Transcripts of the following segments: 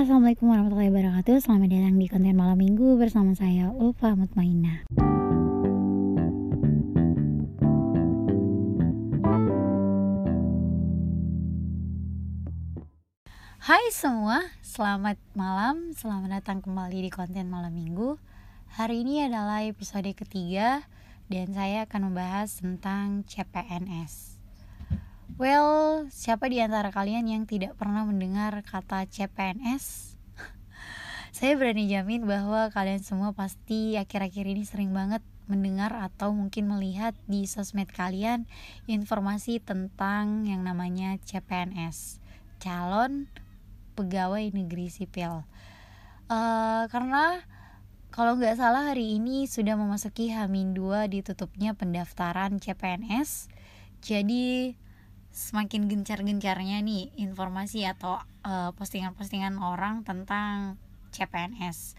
Assalamualaikum warahmatullahi wabarakatuh. Selamat datang di konten malam minggu bersama saya Ulfa Mutmainah. Hai semua, selamat malam, selamat datang kembali di konten malam minggu. Hari ini adalah episode ketiga dan saya akan membahas tentang CPNS Well, siapa di antara kalian yang tidak pernah mendengar kata CPNS? Saya berani jamin bahwa kalian semua pasti akhir-akhir ini sering banget mendengar atau mungkin melihat di sosmed kalian informasi tentang yang namanya CPNS, calon pegawai negeri sipil. Uh, karena kalau nggak salah hari ini sudah memasuki Hamin 2 ditutupnya pendaftaran CPNS. Jadi semakin gencar-gencarnya nih informasi atau eh, postingan-postingan orang tentang CPNS.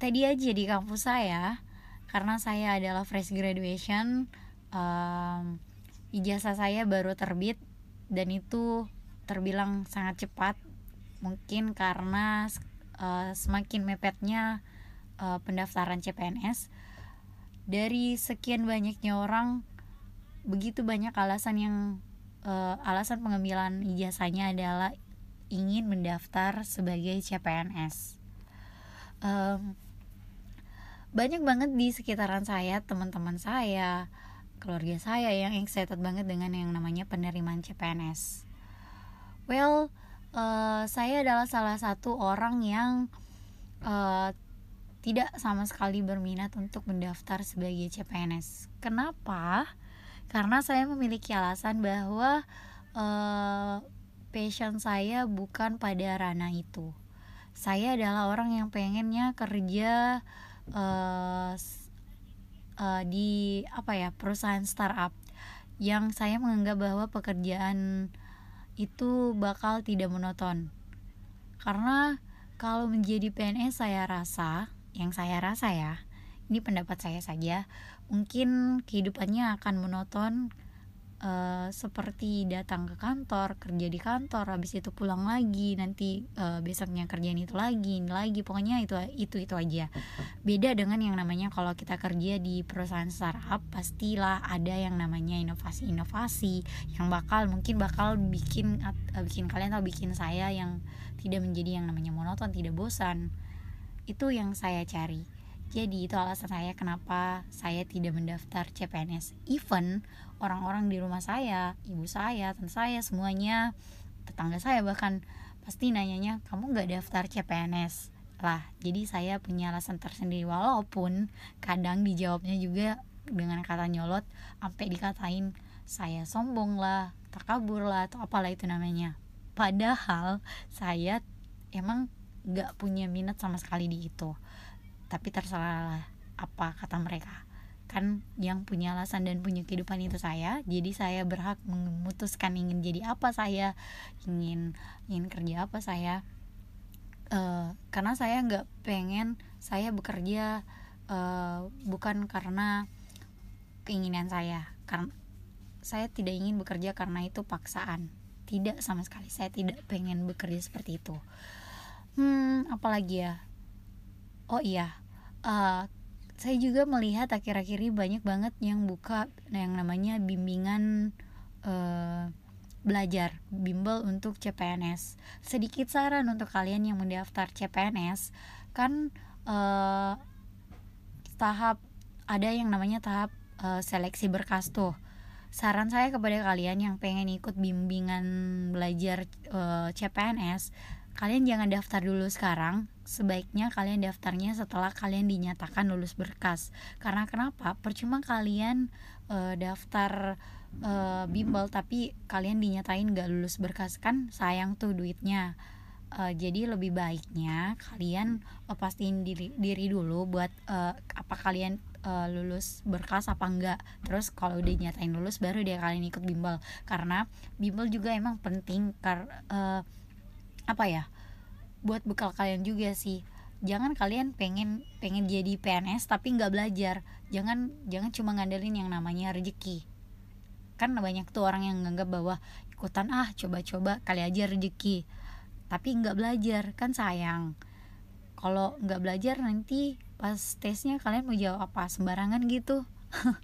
Tadi aja di kampus saya, karena saya adalah fresh graduation, um, ijazah saya baru terbit dan itu terbilang sangat cepat. Mungkin karena uh, semakin mepetnya uh, pendaftaran CPNS dari sekian banyaknya orang, begitu banyak alasan yang uh, alasan pengambilan ijazahnya adalah ingin mendaftar sebagai CPNS. Um, banyak banget di sekitaran saya, teman-teman saya, keluarga saya yang excited banget dengan yang namanya penerimaan CPNS. Well, uh, saya adalah salah satu orang yang uh, tidak sama sekali berminat untuk mendaftar sebagai CPNS. Kenapa? Karena saya memiliki alasan bahwa uh, passion saya bukan pada ranah itu. Saya adalah orang yang pengennya kerja uh, uh, di apa ya perusahaan startup yang saya menganggap bahwa pekerjaan itu bakal tidak monoton. Karena kalau menjadi PNS saya rasa yang saya rasa ya ini pendapat saya saja. Mungkin kehidupannya akan monoton uh, seperti datang ke kantor kerja di kantor habis itu pulang lagi nanti uh, besoknya kerjaan itu lagi ini lagi pokoknya itu itu itu aja. Beda dengan yang namanya kalau kita kerja di perusahaan startup pastilah ada yang namanya inovasi-inovasi yang bakal mungkin bakal bikin uh, bikin kalian atau bikin saya yang tidak menjadi yang namanya monoton tidak bosan. Itu yang saya cari jadi itu alasan saya kenapa saya tidak mendaftar CPNS. Even orang-orang di rumah saya, ibu saya, tante saya, semuanya, tetangga saya bahkan pasti nanyanya, kamu nggak daftar CPNS? Lah, jadi saya punya alasan tersendiri walaupun kadang dijawabnya juga dengan kata nyolot, sampai dikatain saya sombong lah, takabur lah, atau apalah itu namanya. Padahal saya emang nggak punya minat sama sekali di itu tapi terserah apa kata mereka. Kan yang punya alasan dan punya kehidupan itu saya jadi saya berhak memutuskan ingin jadi apa saya ingin ingin kerja apa saya. Uh, karena saya nggak pengen saya bekerja uh, bukan karena keinginan saya. Karena saya tidak ingin bekerja karena itu paksaan. Tidak sama sekali saya tidak pengen bekerja seperti itu. Hmm apalagi ya oh iya. Uh, saya juga melihat akhir-akhir ini banyak banget yang buka yang namanya bimbingan uh, belajar bimbel untuk CPNS sedikit saran untuk kalian yang mendaftar CPNS kan uh, tahap ada yang namanya tahap uh, seleksi berkas tuh. Saran saya kepada kalian yang pengen ikut bimbingan belajar uh, CPNS kalian jangan daftar dulu sekarang. Sebaiknya kalian daftarnya setelah kalian dinyatakan lulus berkas. Karena kenapa? Percuma kalian uh, daftar uh, bimbel tapi kalian dinyatain gak lulus berkas. Kan sayang tuh duitnya. Uh, jadi lebih baiknya kalian uh, pastiin diri, diri dulu buat uh, apa kalian uh, lulus berkas apa enggak terus kalau udah nyatain lulus baru dia kalian ikut bimbel. Karena bimbel juga emang penting karena uh, apa ya buat bekal kalian juga sih. Jangan kalian pengen pengen jadi PNS tapi nggak belajar. Jangan jangan cuma ngandelin yang namanya rezeki. Kan banyak tuh orang yang nganggap bahwa ikutan ah coba-coba kali aja rezeki. Tapi nggak belajar kan sayang. Kalau nggak belajar nanti pas tesnya kalian mau jawab apa? Sembarangan gitu.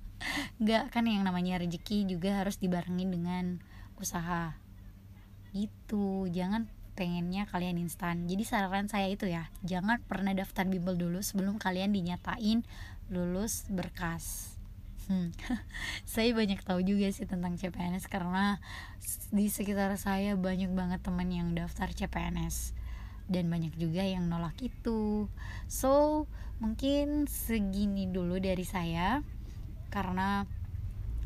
Nggak kan yang namanya rezeki juga harus dibarengin dengan usaha. Gitu jangan pengennya kalian instan. Jadi saran saya itu ya jangan pernah daftar bimbel dulu sebelum kalian dinyatain lulus berkas. Hmm. saya banyak tahu juga sih tentang CPNS karena di sekitar saya banyak banget teman yang daftar CPNS dan banyak juga yang nolak itu. So mungkin segini dulu dari saya. Karena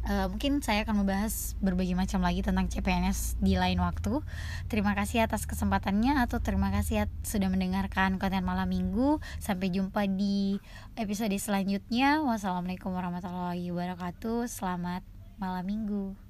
uh, mungkin saya akan membahas berbagai macam lagi tentang CPNS di lain waktu. Terima kasih atas kesempatannya atau terima kasih sudah mendengarkan konten malam minggu. Sampai jumpa di episode selanjutnya. Wassalamualaikum warahmatullahi wabarakatuh. Selamat malam minggu